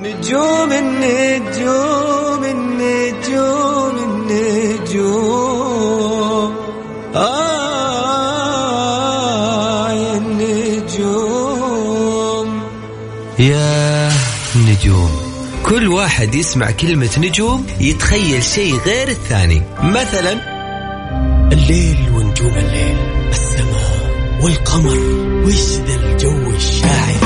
نجوم النجوم النجوم النجوم آه يا النجوم يا نجوم كل واحد يسمع كلمة نجوم يتخيل شيء غير الثاني. مثلا الليل ونجوم الليل السماء والقمر وش ذا الجو الشاعر؟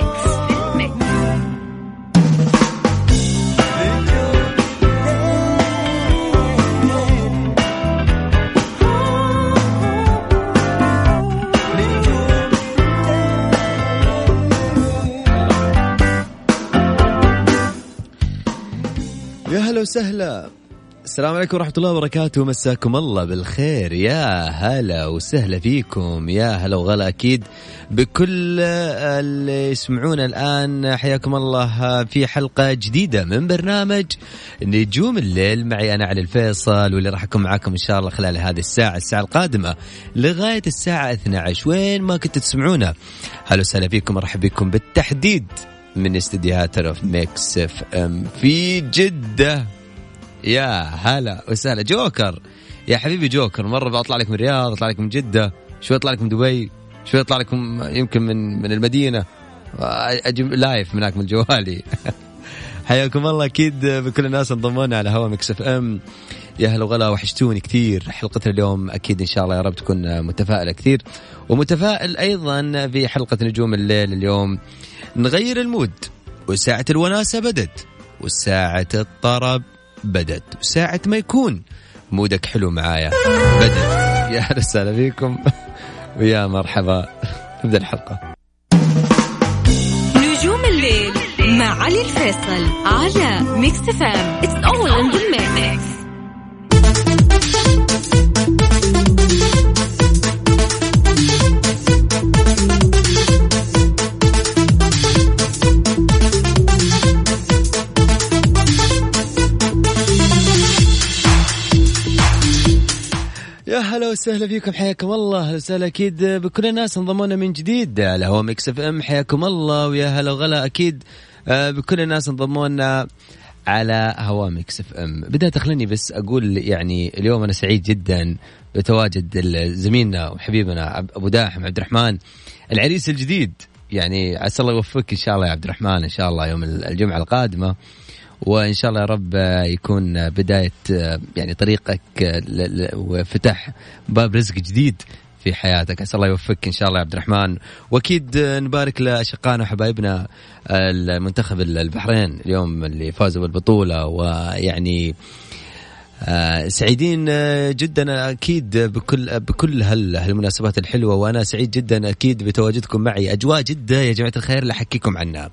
هلا وسهلا. السلام عليكم ورحمة الله وبركاته. مساكم الله بالخير. يا هلا وسهلا فيكم. يا هلا وغلا أكيد بكل اللي يسمعونا الآن. حياكم الله. في حلقة جديدة من برنامج نجوم الليل. معي أنا علي الفيصل واللي راح أكون معاكم إن شاء الله خلال هذه الساعة الساعة القادمة لغاية الساعة 12 وين ما كنتوا تسمعونا. هلا وسهلا فيكم. مرحب بكم بالتحديد. من استديوهات of Mix FM في جدة. يا هلا وسهلا. جوكر. يا حبيبي جوكر مرة بطلع لك من الرياض أطلع لك من جدة شوي أطلع لك من دبي شوي أطلع لكم يمكن من من المدينة. أجيب live من هناك من جوالي. حياكم الله. أكيد بكل الناس انضمونا على هوا Mix FM يا هلا وغلا وحشتوني كثير. حلقتنا اليوم أكيد إن شاء الله يا رب تكون متفائلة كثير. ومتفائل أيضا في حلقة نجوم الليل اليوم. نغير المود وساعة الوناسة بدت وساعة الطرب بدت وساعة ما يكون مودك حلو معايا بدت. يا أهلا وسهلا فيكم. ويا مرحبا. نبدا الحلقة. نجوم الليل مع علي الفيصل على Mix FM it's all in the mix يا هلا وسهلا فيكم حياكم الله. أهلا وسهلا. أكيد بكل الناس انضمونا من جديد. على هوا ميكس FM حياكم الله. ويا هلا وغلا أكيد بكل الناس انضمونا على هوا ميكس FM. بداية خليني بس أقول يعني اليوم أنا سعيد جدا بتواجد زميلنا وحبيبنا أبو داحم عبد الرحمن العريس الجديد. يعني عسى الله يوفقك إن شاء الله يا عبد الرحمن إن شاء الله يوم الجمعة القادمة. وإن شاء الله يا رب يكون بداية يعني طريقك وفتح باب رزق جديد في حياتك. عسى الله يوفقك إن شاء الله يا عبد الرحمن. وأكيد نبارك لأشقائنا وحبايبنا المنتخب البحرين اليوم اللي فازوا بالبطولة ويعني آه، سعيدين آه، جدا أكيد بكل بكل هال- هالمناسبات الحلوة وأنا سعيد جدا أكيد بتواجدكم معي. أجواء جدة يا جماعة الخير اللي أحكيكم عنها.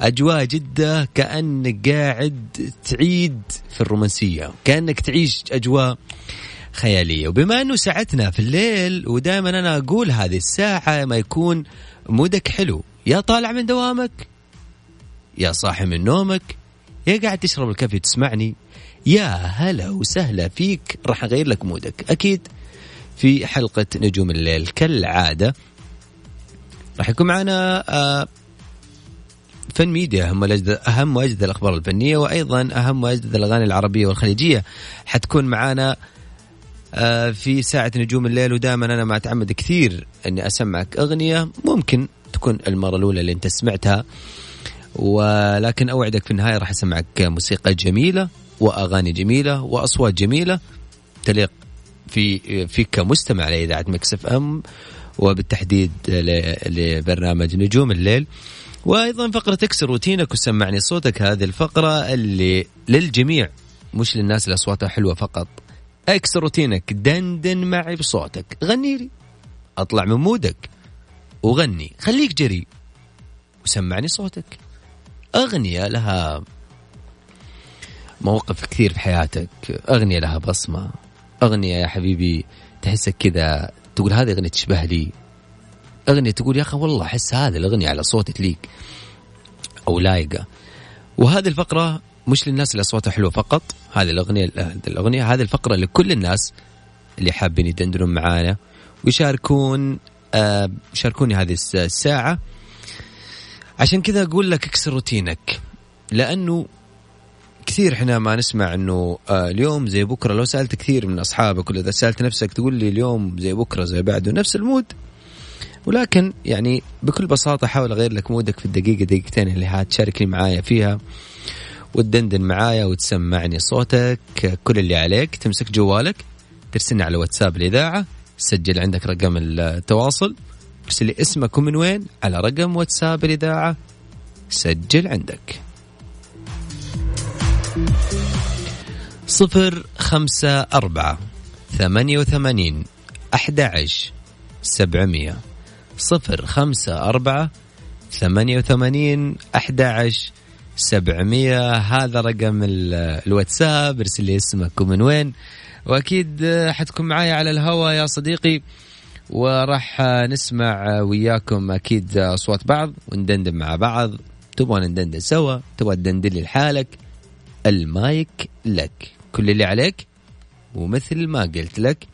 أجواء جدة كانك قاعد تعيد في الرومانسية كأنك تعيش أجواء خيالية. وبما أنه ساعتنا في الليل ودائما أنا أقول هذه الساعة ما يكون مودك حلو. يا طالع من دوامك يا صاحي من نومك يا قاعد تشرب الكافي وتسمعني يا هلا وسهلا فيك راح أغير لك مودك. أكيد في حلقة نجوم الليل كالعادة. راح يكون معنا آه، فن ميديا اهم أهم واجدد الأخبار الفنية وأيضا أهم واجدد الأغاني العربية والخليجية. حتكون معنا آه، في ساعة نجوم الليل ودائما أنا ما أتعمد كثير أني أسمعك أغنية ممكن تكون المرة الأولى اللي أنت سمعتها. ولكن أوعدك في النهاية راح أسمعك موسيقى جميلة وأغاني جميلة وأصوات جميلة تليق في فيك كمستمع لإذاعة مكس FM وبالتحديد لبرنامج نجوم الليل. وأيضا فقرة تكسر روتينك وسمعني صوتك هذه الفقرة اللي للجميع مش للناس اللي اصواتها حلوة فقط. اكسر روتينك دندن معي بصوتك. غني لي. أطلع من mood ك. وغني. خليك جري. وسمعني صوتك. أغنية لها مواقف كثير في حياتك. أغنية لها بصمة. أغنية يا حبيبي تحسك كذا تقول هذه أغنية تشبه لي. أغنية تقول يا أخي والله أحس هذه الأغنية على صوتي تليق أو لايقة. وهذه الفقرة مش للناس اللي أصواتها حلوة فقط. هذه الأغنية الأغنية هذه الفقرة لكل الناس اللي حابين يدندنون معانا. ويشاركون آه يشاركوني هذه الساعة. عشان كذا أقول لك اكسر روتينك لأنه كثير إحنا ما نسمع إنه آه اليوم زي بكرة لو سألت كثير من أصحابك ولا إذا سألت نفسك تقول لي اليوم زي بكرة زي بعده نفس ال mood. ولكن يعني بكل بساطة احاول أغير لك mood ك في الدقيقة دقيقتين اللي هتشاركني معايا فيها وتدندن معايا وتسمعني صوتك كل اللي عليك تمسك جوالك ترسلني على واتساب الإذاعة سجل عندك رقم التواصل. ارسل لي اسمك ومن وين على رقم واتساب الإذاعة. سجل عندك. صفر خمسة أربعة ثمانية وثمانين أحد سبعمية. صفر خمسة أربعة ثمانية وثمانين أحد سبعمية. هذا رقم الواتساب ارسل لي اسمك ومن وين. وأكيد حتكون معايا على الهواء يا صديقي. وراح نسمع وياكم أكيد أصوات بعض وندندن مع بعض. تبغى ندندن سوا تبغى تدندن لي لحالك المايك لك. كل اللي عليك ومثل ما قلت لك.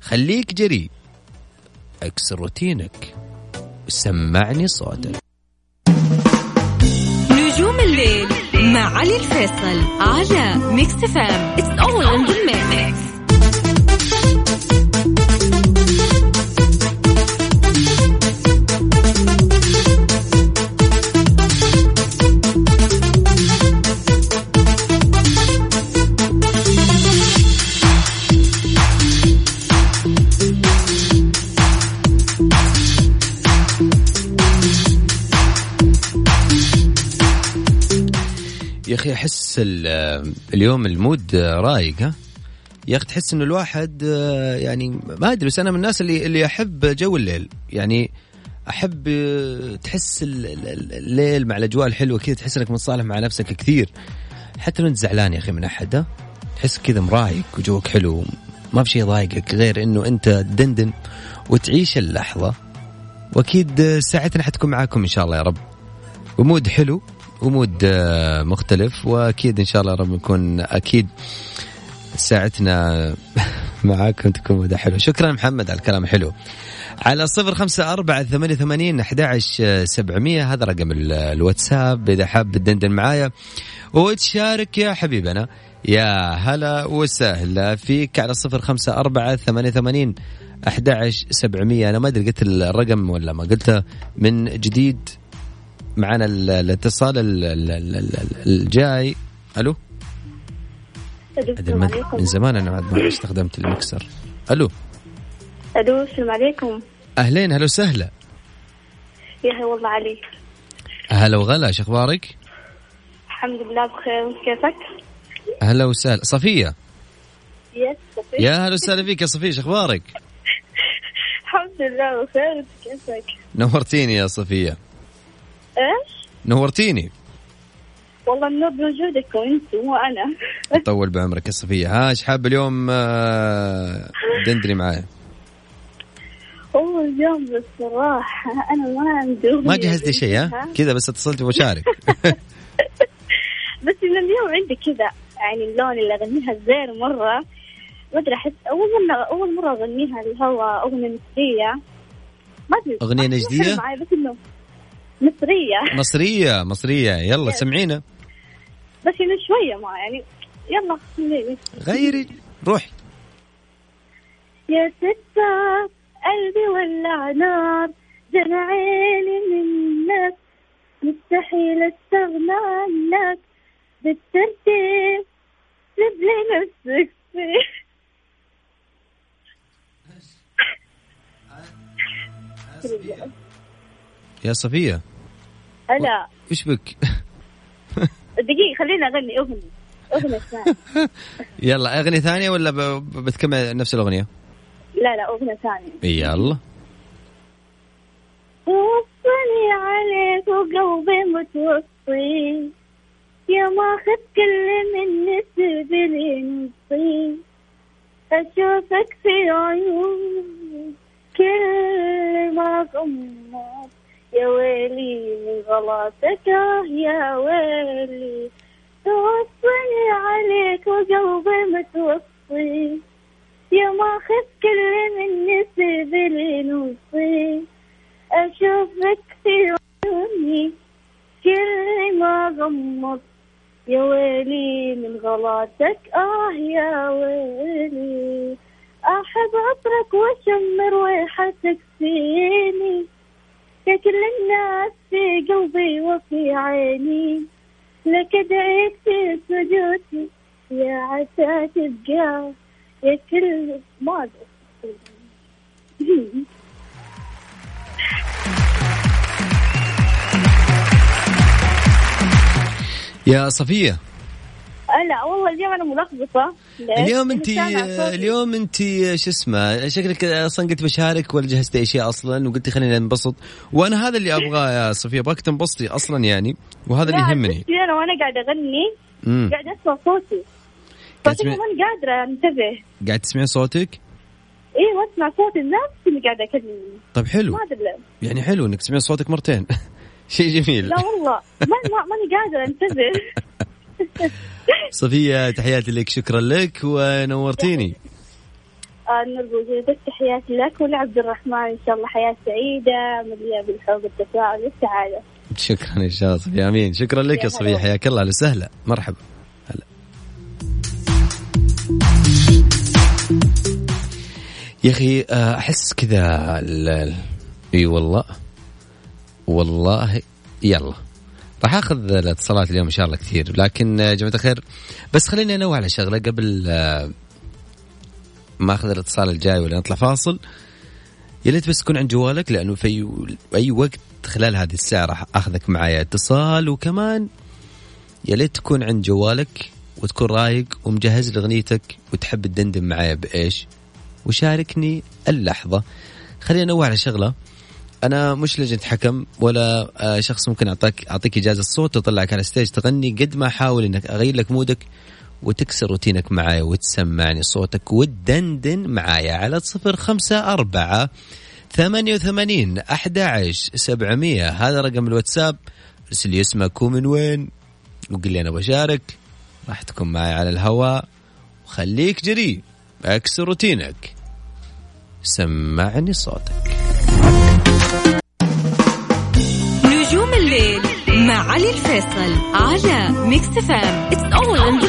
خليك جريء اكسر روتينك. سمعني صوتك. نجوم الليل مع علي الفيصل على ميكس فام اتس اول ان ذا أخي أحس اليوم المود رايق ها؟ يا أخي تحس إنه الواحد يعني ما أدري بس أنا من الناس اللي اللي أحب جو الليل. يعني أحب تحس الليل مع الأجواء الحلوة كذا تحس إنك متصالح مع نفسك كثير. حتى لو أنت زعلان يا أخي من أحد تحس كذا مرايق وجوك حلو ما في شيء ضايقك غير إنه أنت تدندن وتعيش اللحظة. وأكيد ساعتنا حتكون معاكم إن شاء الله يا رب. و mood حلو. و mood آه، مختلف. وأكيد إن شاء الله رب نكون أكيد ساعتنا معاكم تكون mood حلو شكرا محمد على الكلام الحلو. على صفر خمسة أربعة ثمانية ثمانين أحد سبعمية هذا رقم الواتساب. إذا حاب تدندن معايا وتشارك يا حبيبنا يا هلا وسهلا فيك. على صفر خمسة أربعة ثمانية ثمانين أحد سبعمية. أنا ما أدري قلت الرقم ولا ما قلته من جديد معنا الاتصال الجاي. ألو؟ السلام عليكم. من زمان أنا ما استخدمت المكسر. ألو؟ ألو السلام عليكم. أهلين هلا وسهلا. يا هلا والله علي. هلا وغلا شو أخبارك؟ الحمد لله بخير كيفك؟ هلا وسهلا. صفية. يس صفية. يا هلا وسهلا فيك يا صفية شو أخبارك؟ الحمد لله بخير كيفك؟ نورتيني يا صفية. إيش؟ نورتيني. والله النور بوجودكم انت مو أنا. طول بعمرك يا صفية. ها إيش حاب اليوم؟ آه، دندري معايا. هو اليوم بصراحة أنا ما عندي ما جهزتي شيء ها؟ كذا بس اتصلت وشارك بس إن اليوم عندي كذا يعني اللون اللي أغنيها زين مرة. ما أدري أحس أول مرة أول مرة أغنيها الهوا أغنية مصرية. ما أدري أغنية نجدية؟ بس إنه مصرية مصرية مصرية يلا سمعينا بس إنه شوية ما يعني يلا خليني غيري روحي يا ستة قلبي ولع نار جنى عيني منك مستحيل استغنى عنك بالترتيب سيب لي نفسك فيه يا صفية. هلا إيش بك؟ دقيقة خليني أغني أغنية أغنية ثانية. يلا اغنية ثانية ولا بتكمل نفس الأغنية؟ لا لا أغنية ثانية. يلا. وصني عليك وقلبي متوصي. يا ماخذ كل من نسب لي نصيب أشوفك في عيون كل ما غمض يا ويلي من غلطك يا ويلي. توصي عليك وقلبي متوصي. يا ماخذ كل من لي نوصي أشوفك في عيوني كل ما غمض. يا ويلي من غلطك آه يا ويلي. أحب عطرك وأشمر ريحتك فيني يا كل الناس في قلبي وفي عيني لك دعيت في سجودي يا عسى تبقى يا كل ما. يا صفية لا والله اليوم أنا ملخبطة؟ اليوم انت. اليوم أنت شو اسمه شكلك أصلا قلت بشارك ولا جهزت اشياء أصلا وقلتي خلينا ننبسط وأنا هذا اللي أبغاه يا صفية أبغاك تنبسطي أصلا يعني وهذا اللي يهمني. أنا وأنا قاعدة أغني قاعدة أسمع صوتي. قاعد تسمع- ماني قادرة انتبه. قاعد تسمعين صوتك؟ أيوه اسمع صوتي نفسي اللي قاعدة اكلم طيب حلو. ما أدري يعني حلو إنك تسمعين صوتك مرتين. شيء جميل. لا والله. ما ما ماني قادرة انتبه. صفية تحياتي لك شكرا لك ونورتيني. آه، نور بوجودك تحياتي لك ولعبد الرحمن إن شاء الله حياة سعيدة مليئة بالحب والتفاؤل والسعادة. شكرا إن شاء الله صفية آمين. شكرا لك يا هلا. حياك الله أهلا وسهلا مرحبا. هلا. يا أخي آه، أحس كذا إي والله والله يلا. راح آخذ الاتصالات اليوم إن شاء الله كثير لكن آه، جماعة الخير بس خليني انوه على شغلة قبل آه، ما أخذ الاتصال الجاي ولا نطلع فاصل. يا ليت بس تكون عند جوالك لأنه في أي وقت خلال هذه الساعة راح آخذك معايا اتصال. وكمان يا ليت تكون عند جوالك وتكون رايق ومجهز لاغنيتك وتحب تدندن معايا بإيش؟ وشاركني اللحظة. خليني انوه على شغلة. أنا مش لجنة حكم ولا آه، شخص ممكن أعطاك أعطيك إجازة. صوت واطلعك على stage تغني قد ما احاول إنك أغير لك mood ك وتكسر روتينك معايا وتسمعني صوتك وتدندن معايا على صفر خمسة أربعة ثمانية وثمانين أحد سبعمية. هذا رقم الواتساب. ارسل لي اسمك ومن وين وقل لي أنا بشارك. راح تكون معي على الهواء. وخليك جريء اكسر روتينك. سمعني صوتك. مع علي الفيصل على ميكس FM it's all in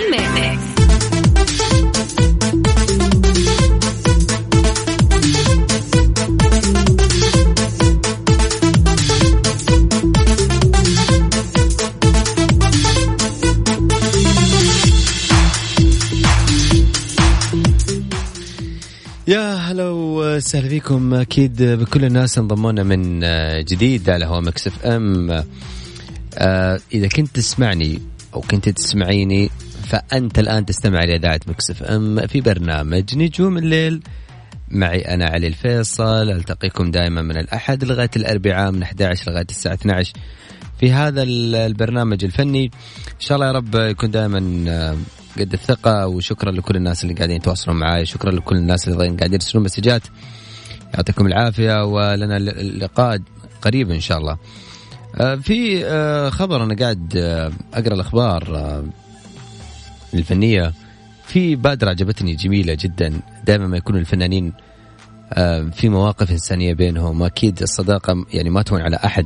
يا هلا وسهلا فيكم. أكيد بكل الناس انضمونا من جديد على هوا مكس FM. إذا كنت تسمعني أو كنت تسمعيني فأنت الآن تستمع لاذاعه مكس FM في برنامج نجوم الليل. معي أنا علي الفيصل ألتقيكم دائما من الأحد لغاية الأربعاء من 11 لغاية الساعة 12 في هذا ال- البرنامج الفني إن شاء الله يا رب يكون دائما آه، قد الثقة وشكرا لكل الناس اللي قاعدين يتواصلون معي شكرا لكل الناس اللي قاعدين يرسلون مسجات. يعطيكم العافية ولنا اللقاء قريب إن شاء الله. آه، في آه، خبر أنا قاعد آه، أقرأ الأخبار آه، الفنية. في بادرة عجبتني جميلة جدا. دائما ما يكونوا الفنانين آه، في مواقف إنسانية بينهم وأكيد الصداقة يعني ما تهون على أحد.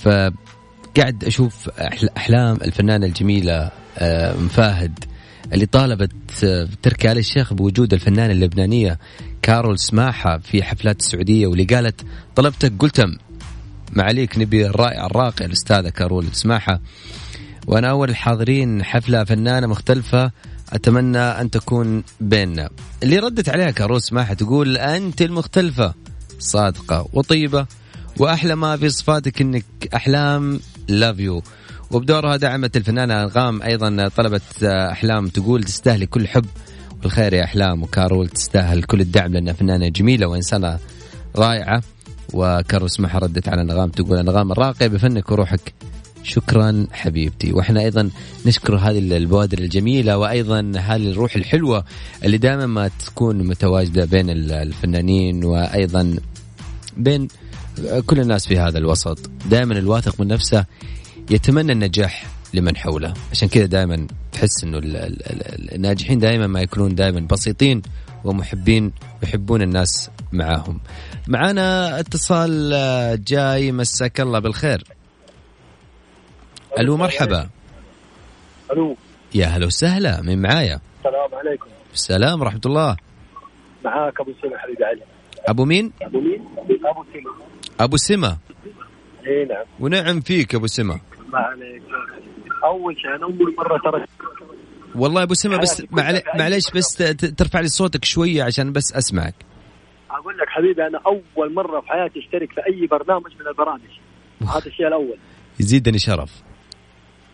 فقاعد أشوف أحلام الفنانة الجميلة آه، ام فاهد اللي طالبت آه، تركي آل الشيخ بوجود الفنانة اللبنانية كارول سماحة في حفلات السعودية واللي قالت طلبتك قلتم. ما عليك نبي الرائع الراقي الأستاذة كارول سماحه وأنا أول الحاضرين حفلة فنانة مختلفة أتمنى أن تكون بيننا. اللي ردت عليها كارول سماحه تقول أنت المختلفة. صادقة وطيبة. وأحلى ما في صفاتك إنك أحلام لاف يو وبدورها دعمت الفنانة أنغام أيضا طلبت أحلام تقول تستاهلي كل حب والخير يا أحلام. وكارول تستاهل كل الدعم لأنها فنانة جميلة وإنسانة رائعة. وكارول سماحه ردت على انغام تقول انغام الراقيه بفنك وروحك. شكرا حبيبتي. وإحنا أيضا نشكر هذه البوادر الجميلة وأيضا هذه الروح الحلوة اللي دائما ما تكون متواجدة بين الفنانين وأيضا بين كل الناس في هذا الوسط. دائما الواثق من نفسه يتمنى النجاح لمن حوله. عشان كذا دائما تحس إنه الناجحين دائما ما يكونون دائما بسيطين ومحبين يحبون الناس معاهم. معانا اتصال جاي مساك الله بالخير. ألو مرحبا. ألو. يا هلا وسهلا من معايا؟ السلام عليكم. السلام ورحمة الله. معاك أبو سمع حبيبي علي. أبو مين؟ أبو مين؟ أبو سمع أبو سما اي نعم. ونعم فيك أبو سما ما عليك. أول شيء أنا أول مرة ترى. والله أبو سما بس معليش بس ترفع لي صوتك شوية عشان بس أسمعك. أقول لك حبيبي أنا أول مرة في حياتي أشترك في أي برنامج من البرامج. هذا الشيء الأول. يزيدني شرف.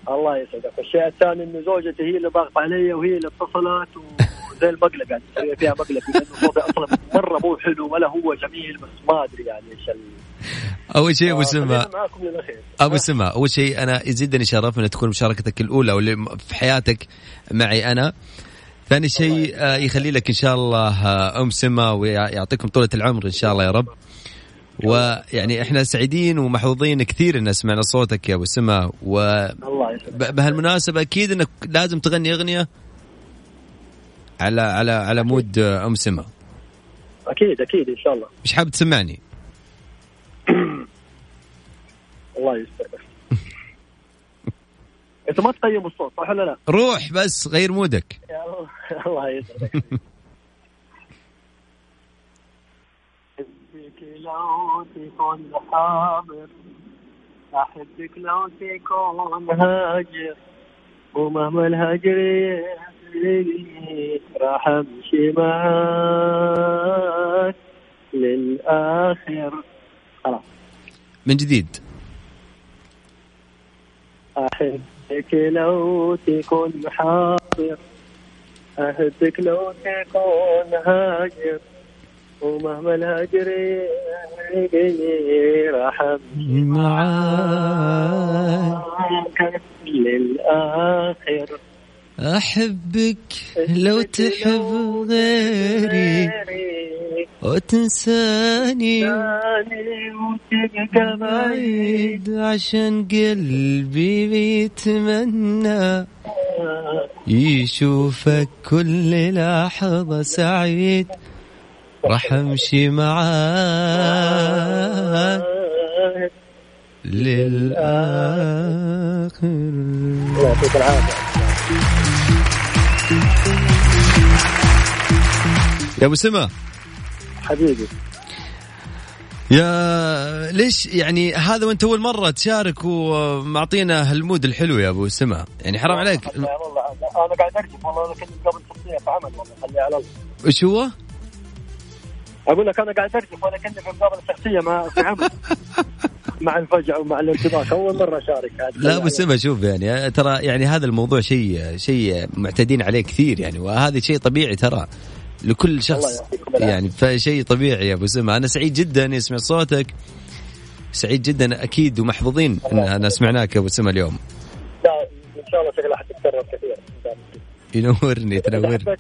الله يسعدك. الشيء الثاني انه زوجتي هي اللي ضاغطة علي وهي اللي اتصلت وزي المقلب يعني فيها مقلب لأنه صوتي أصلا مرة مو حلو ولا هو جميل بس ما أدري يعني إيش أول شيء أبو سما أبو سما أول شيء أنا يزيدني شرف إن تكون مشاركتك الأولى واللي في حياتك معي أنا. ثاني شيء آه، يخلي لك إن شاء الله آه، أم سما ويعطيكم طولة العمر إن شاء الله يا رب. ويعني إحنا سعيدين ومحظوظين كثير إن سمعنا صوتك يا أبو سما و بهالمناسبة أكيد إنك لازم تغني أغنية؟ على على على مود آه، أم سما أكيد أكيد إن شاء الله. مش حابب تسمعني؟ الله يستر انت ما تقيم الصوت صح ولا لا؟ روح بس غير مودك. الله يسعدك أحبك لو تكون حاضر أحبك لو تكون هاجر. ومهما الهجر راح أمشي معاك للاخر خلاص. من جديد. أحبك لو تكون حاضر. أحبك لو تكون هاجر. ومهما الهجر يجيني راح أمشي معاك للآخر. أحبك لو تحب غيري وتنساني. وتبقى بعيد عشان قلبي بيتمنى. يشوفك كل لحظة سعيد. راح أمشي معاك للآخر. يعطيك العافية. يا أبو سما حبيبي. يا ليش يعني هذا وأنت أول مرة تشارك ومعطينا هالمود الحلو يا أبو سما يعني حرام عليك. والله أنا قاعد أكتب والله أنا كنت قبل في عمل والله خليها على الله إيش هو؟ أقول لك أنا قاعد أكتب وأنا كنت في مقابلة شخصية مع في عمل. مع الفجع ومع الانتباه. أول مرة أشارك لا ابو سما شوف يعني ترى يعني هذا الموضوع شيء شيء معتادين عليه كثير يعني وهذا شيء طبيعي ترى لكل شخص يعني فشيء طبيعي يا أبو سما أنا سعيد جدا اني اسمع صوتك. سعيد جدا أكيد ومحظوظين إن سمعناك يا أبو سما اليوم. لا إن شاء الله ينورني تنورني.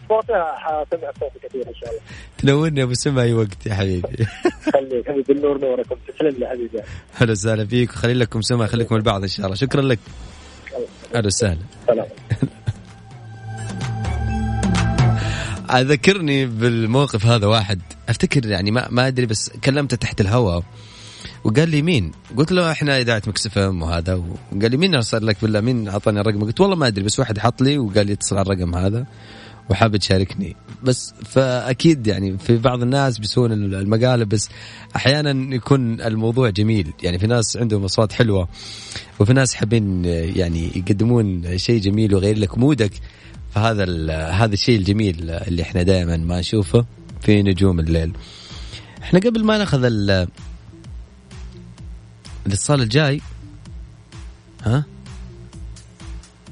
كثير إن شاء الله. تنورني أبو سما اي وقت يا حبيبي. خليك حبيبي النور نوركم. تسلم لي حبيبي. أهلا وسهلا فيك وخلي لكم سما خليكم البعض إن شاء الله. شكرا لك. أهلا وسهلا. سلام. أذكرني بالموقف هذا واحد. أفتكر يعني ما ما أدري بس كلمته تحت الهواء. وقال لي مين؟ قلت له إحنا إذاعة مكس وهذا. وقال لي مين ارسل لك بالله؟ مين اعطاني الرقم؟ قلت والله ما أدري بس واحد حط لي وقال لي اتصل على الرقم هذا وحاب تشاركني بس فأكيد يعني في بعض الناس بيسوون المقالب بس أحيانا يكون الموضوع جميل. يعني في ناس عندهم أصوات حلوة وفي ناس حابين يعني يقدمون شيء جميل ويغير لك مودك. فهذا هذا الشيء الجميل اللي إحنا دائما ما نشوفه في نجوم الليل. إحنا قبل ما ناخذ الاتصال الجاي. ها؟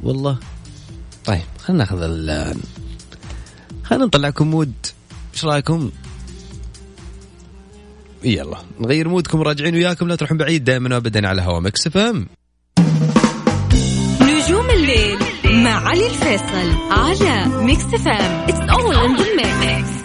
والله. طيب خلينا ناخذ ال خلينا نطلعكم mood. إيش رأيكم؟ يلا نغير mood كم راجعين وياكم. لا تروحون بعيد دائما وابدا على هوا مكس FM. الليل مع علي الفيصل على ميكس FM it's all in the mix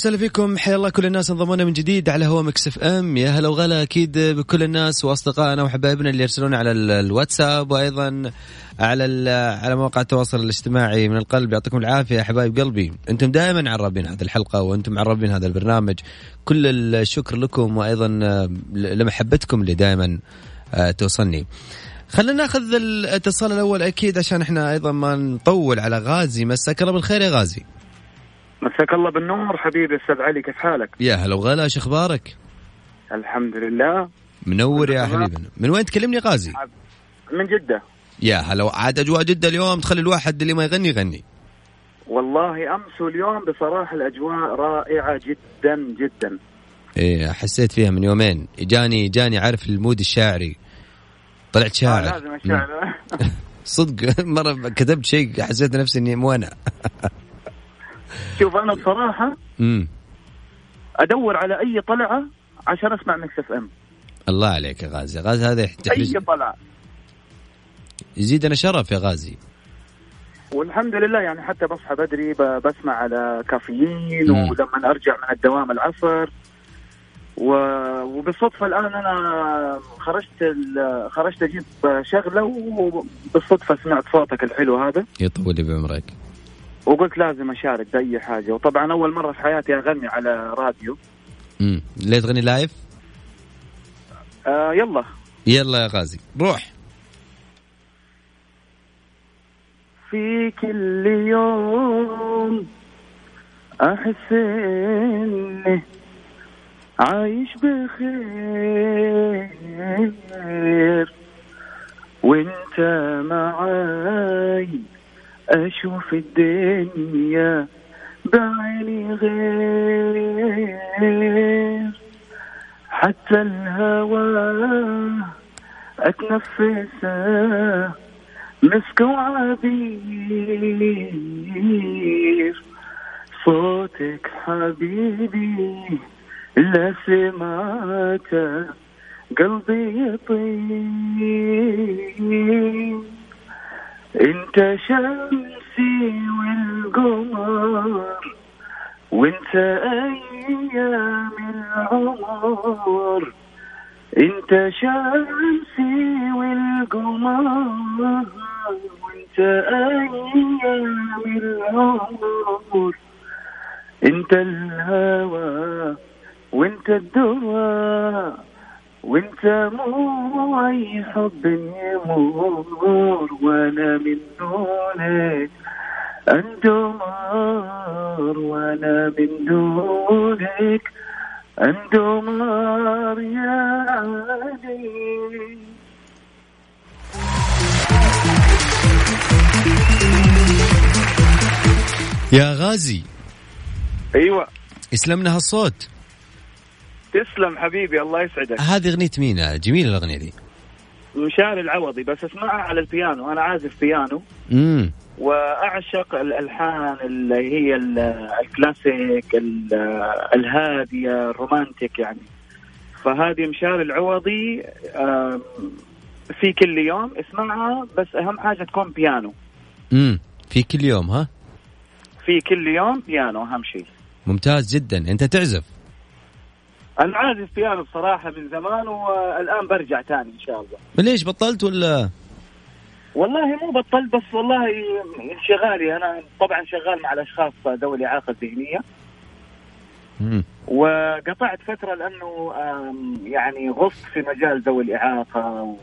وسهلا فيكم. حيا الله كل الناس انضمونا من جديد على هوا مكس FM. يا هلا وغلا أكيد بكل الناس واصدقائنا وحبايبنا اللي يرسلون على ال- الواتساب وأيضا على على مواقع التواصل الاجتماعي من القلب. يعطيكم العافية يا حبايب قلبي أنتم دائما عرابين هذه الحلقة وأنتم معربين هذا البرنامج. كل الشكر لكم وأيضا لمحبتكم اللي دائما آه، توصلني. خلينا ناخذ الاتصال الأول أكيد عشان إحنا أيضا ما نطول على غازي. مساك الله بالخير يا غازي. مساك الله بالنور حبيبي أستاذ علي كيف حالك؟ يا هلا وغلا شو أخبارك؟ الحمد لله. منور يا. حبيبنا من وين تكلمني غازي؟ من جدة. يا هلا عاد أجواء جدة اليوم تخلي الواحد اللي ما يغني يغني. والله أمس واليوم بصراحة الأجواء رائعة جدا جدا. إيه حسيت فيها من يومين. جاني جاني عارف المود الشاعري. طلعت آه شاعر. لازم الشعر صدق مرة كتبت شيء حسيت نفسي إني مو أنا. شوف أنا بصراحة امم أدور على أي طلعة عشان أسمع مكس FM. الله عليك يا غازي. غازي هذا أي يحتاج طلعة. يزيدنا شرف يا غازي. والحمد لله يعني حتى بصحى بدري بسمع على كافيين مم. ولما أرجع من الدوام العصر. و... وبالصدفة الآن أنا خرجت ال... خرجت أجيب شغلة وبالصدفة سمعت صوتك الحلو هذا. يطول بعمرك. وقلت لازم أشارك بأي حاجة. وطبعا أول مرة في حياتي أغني على راديو. امم ليه تغني لايف؟ آه يلا. يلا يا غازي. روح. في كل يوم أحس إني عايش بخير. وإنت معاي أشوف الدنيا بعيني غير. حتى الهوى أتنفسه مسك وعبير. صوتك حبيبي لا سمعته قلبي يطير. انت شمسي والقمر وانت أيام العمر. انت شمسي والقمر وانت أيام العمر. انت الهوى وانت الدواء وانت مو اي حب يمر وأنا من دونك. اندمار وأنا من دونك. اندمار يا علي. يا غازي. أيوه. اسلمنا هالصوت. تسلم حبيبي الله يسعدك. هذه أغنية مين؟ جميلة الأغنية دي. مشاري العوضي بس اسمعها على البيانو. أنا عازف بيانو. امم وأعشق الألحان اللي هي ال- الكلاسيك ال- الهادية ال romantic يعني. فهذه مشاري العوضي في كل يوم اسمعها بس أهم حاجة تكون بيانو. امم في كل يوم ها؟ في كل يوم بيانو أهم شيء. ممتاز جدا. أنت تعزف. أنا عازف بيانو بصراحة من زمان والآن برجع تاني إن شاء الله. ليش بطلت ولا؟ والله مو بطلت بس والله انشغالي أنا طبعا شغال مع الأشخاص ذوي الإعاقة الذهنية. وقطعت فترة لأنه يعني غصت في مجال ذوي الإعاقة و...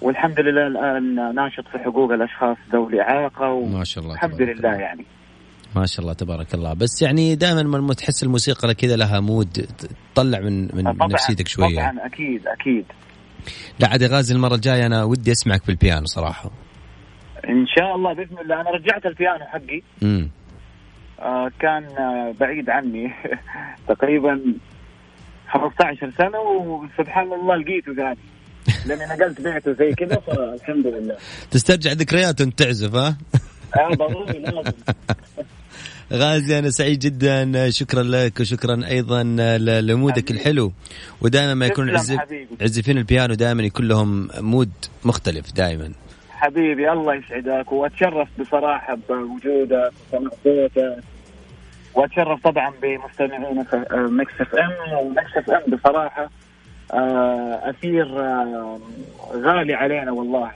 والحمد لله الآن ناشط في حقوق الأشخاص ذوي الإعاقة ما شاء الله تبارك لله. يعني. ما شاء الله تبارك الله. بس يعني دائما لما تحس الموسيقى كذا لها مود. تطلع من من طبعا نفسيتك شوية. طبعا أكيد أكيد. لا عاد غازي المرة الجاية أنا ودي أسمعك بالبيانو صراحة. إن شاء الله بإذن الله. أنا رجعت البيانو حقي. امم آه كان آه بعيد عني. تقريبا 15 سنة وسبحان الله لقيته ثاني لأني نقلت بيته زي كذا فالحمد لله. تسترجع ذكريات وأنت تعزف ها؟ آه ضروري لازم. غازي أنا سعيد جدا. شكرا لك وشكرا أيضا لمودك الحلو. ودائما ما يكون. عزفين البيانو دائما يكون لهم مود مختلف دائما. حبيبي الله يسعدك. وأتشرف بصراحة بوجودك وسمع صوتك وأتشرف طبعا بمستمعين Mix FM. و Mix FM بصراحة آه، أثير آه، غالي علينا والله.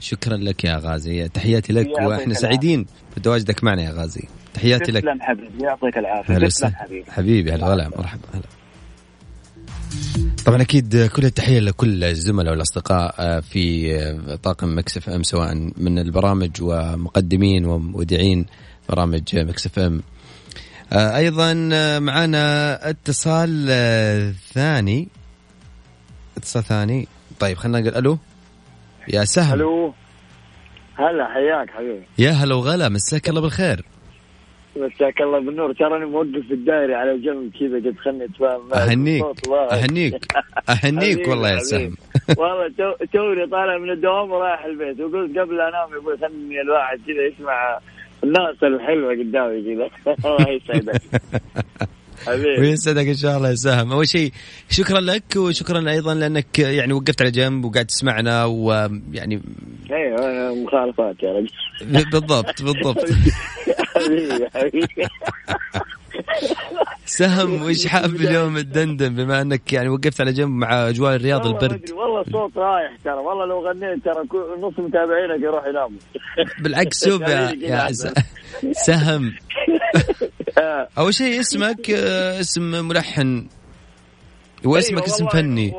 شكرا لك يا غازي. تحياتي لك وإحنا. سعيدين بتواجدك معنا يا غازي. تحياتي لك. تسلم حبيبي. يعطيك العافية. تسلم حبيبي. حبيبي هلا مرحبا هلا. طبعا أكيد كل التحية لكل الزملاء والأصدقاء آه، في آه، طاقم Mix FM سواء من البرامج ومقدمين ومذيعين برامج Mix FM. آه، أيضا معنا اتصال ثاني. اتصال ثاني. طيب خلينا نقول ألو. يا سهم ألو هلا حياك حبيبي. يا هلا وغلا مساك الله بالخير. مساك الله بالنور. تراني موقف في الدائري على جنب كذا قد خلني أتفاهم. أهنيك. أهنيك أهنيك والله يا. سهم. والله تو- توني طالع من الدوام ورايح البيت. وقلت قبل أنام يقول خلني الواحد كذا يسمع الناس الحلوة قدامي كذا. الله يسعدك. ويسعدك إن شاء الله يا سهم. أول شيء شكرا لك وشكرا أيضا لأنك يعني وقفت على جنب وقاعد تسمعنا ويعني أيوه مخالفات يا رجل. بالضبط بالضبط. حبيبي حبيبي. سهم وش حاب اليوم تدندن بما أنك يعني وقفت على جنب مع اجواء الرياض البرد. والله الصوت رايح ترى. والله لو غنيت ترى نص متابعينك يروح يناموا. بالعكس شوف يا, يا سهم. آه. أول شيء اسمك آه، اسم ملحن. واسمك أيوة اسم فني.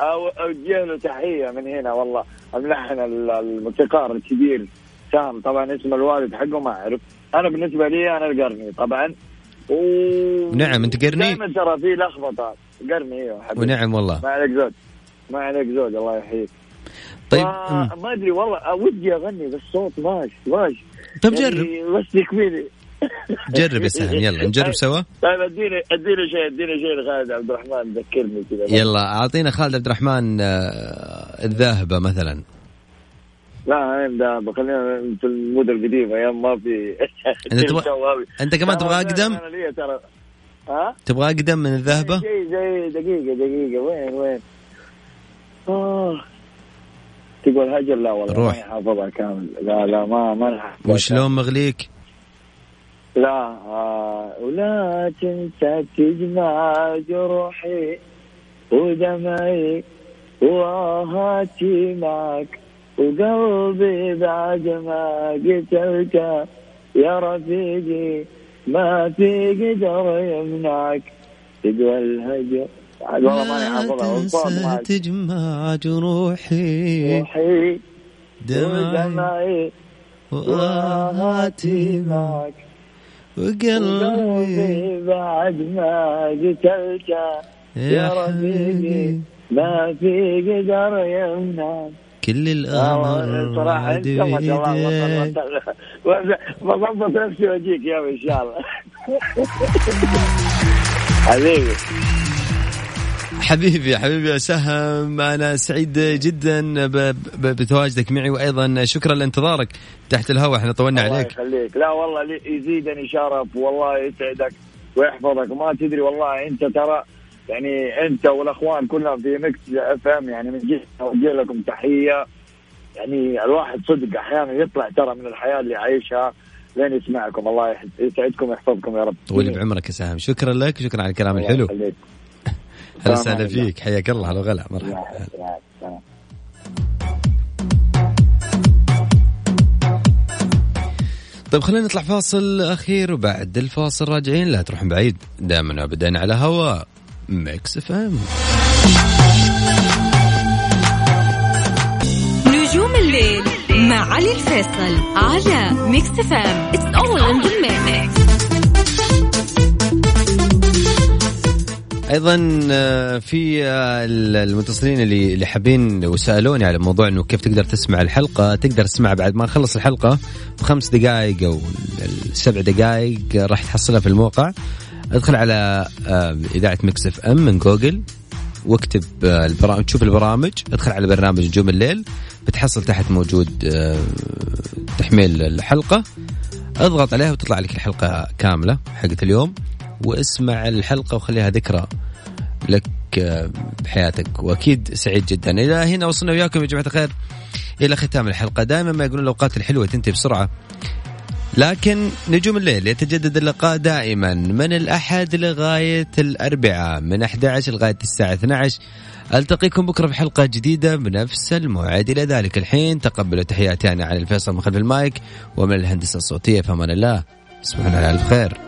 اوجه له تحية من هنا والله. الملحن ال- الموسيقار الكبير سام طبعا اسم الوالد حقه ما أعرف. أنا بالنسبة لي أنا القرني طبعا. و... نعم، أنت قرني؟ دائما ترى في لخبطه قرني أيوه حبيبي. ونعم والله. ما عليك زود. ما عليك زود الله يحييك. طيب مم. ما أدري والله ودي أغني بس صوت ماشي ماشي طيب يعني جرب بس يكفيني جرب يا سهم يلا نجرب سوا. طيب اديني أديني شيء أديني شيء لخالد عبد الرحمن ذكرني كذا. يلا أعطينا خالد عبد الرحمن آه، الذاهبة مثلا. لا أيام ده خلينا في المود القديم أيام ما في تبغى- شواوي. أنت كمان تبغى أقدم؟ أنا ترى. ها؟ تبغى أقدم من الذهبه شيء زي دقيقة دقيقة وين وين؟ آه. تقول هجر؟ لا والله روح. حافظها كامل. لا لا ما ما وشلون مغليك؟ لا ولا تنسى تجمع جروحي ودمعي وآهاتي معك وقلبي بعد ما قتلك يا رفيقي ما في قدر يمنعك. تقوى الهجر. والصوت معك. تجمع جروحي روحي دمعي وآهاتي معك. وقلبي قلبي بعد ما قتلت يا رفيقي ما في قدر يمنع كل الامر بيدك. بضبط نفسي واجيك يا ان شاء الله حبيبي حبيبي حبيبي يا سهم أنا سعيد جدا بتواجدك معي وأيضا شكرا لانتظارك تحت الهواء إحنا طولنا الله عليك. يخليك. لا والله يزيدني شرف والله يسعدك ويحفظك. ما تدري والله أنت ترى يعني أنت والأخوان كلهم في Mix FM يعني من جهة أوجه لكم تحية. يعني الواحد صدق أحيانا يطلع ترى من الحياة اللي عايشها لين يسمعكم. الله يسعدكم ويحفظكم يا رب. طول بعمرك يا سهم. شكرا لك شكرا على الكلام الله الحلو. هلا وسهلا. فيك. حياك الله. هلا وغلا. مرحبا. طيب خلينا نطلع فاصل أخير وبعد الفاصل راجعين. لا تروحون بعيد. دائما ابدا على هوا. Mix FM. نجوم الليل مع علي الفيصل على Mix FM it's all in the mix أيضا آه، في آه، المتصلين اللي اللي حابين وسالوني على موضوع إنه كيف تقدر تسمع الحلقة تقدر تسمع بعد ما نخلص الحلقة بخمس دقائق أو السبع دقائق راح تحصلها في الموقع. ادخل على آه، إذاعة Mix FM من جوجل واكتب البرامج تشوف البرامج. ادخل على برنامج نجوم الليل بتحصل تحت موجود تحميل الحلقة. اضغط عليها وتطلع لك الحلقة كاملة حقت اليوم. واسمع الحلقة وخليها ذكرى لك آه، بحياتك. وأكيد سعيد جدا. إلى هنا وصلنا وياكم يا جماعة الخير إلى ختام الحلقة. دائما ما يقولون الأوقات الحلوة تنتهي بسرعة لكن نجوم الليل يتجدد اللقاء دائما من الأحد لغاية الأربعاء من 11 لغاية الساعة 12 ألتقيكم بكرة في حلقة جديدة بنفس الموعد. إلى ذلك الحين تقبلوا تحياتي أنا علي الفيصل من خلف المايك ومن الهندسة الصوتية فمان الله. تصبحون على ألف خير.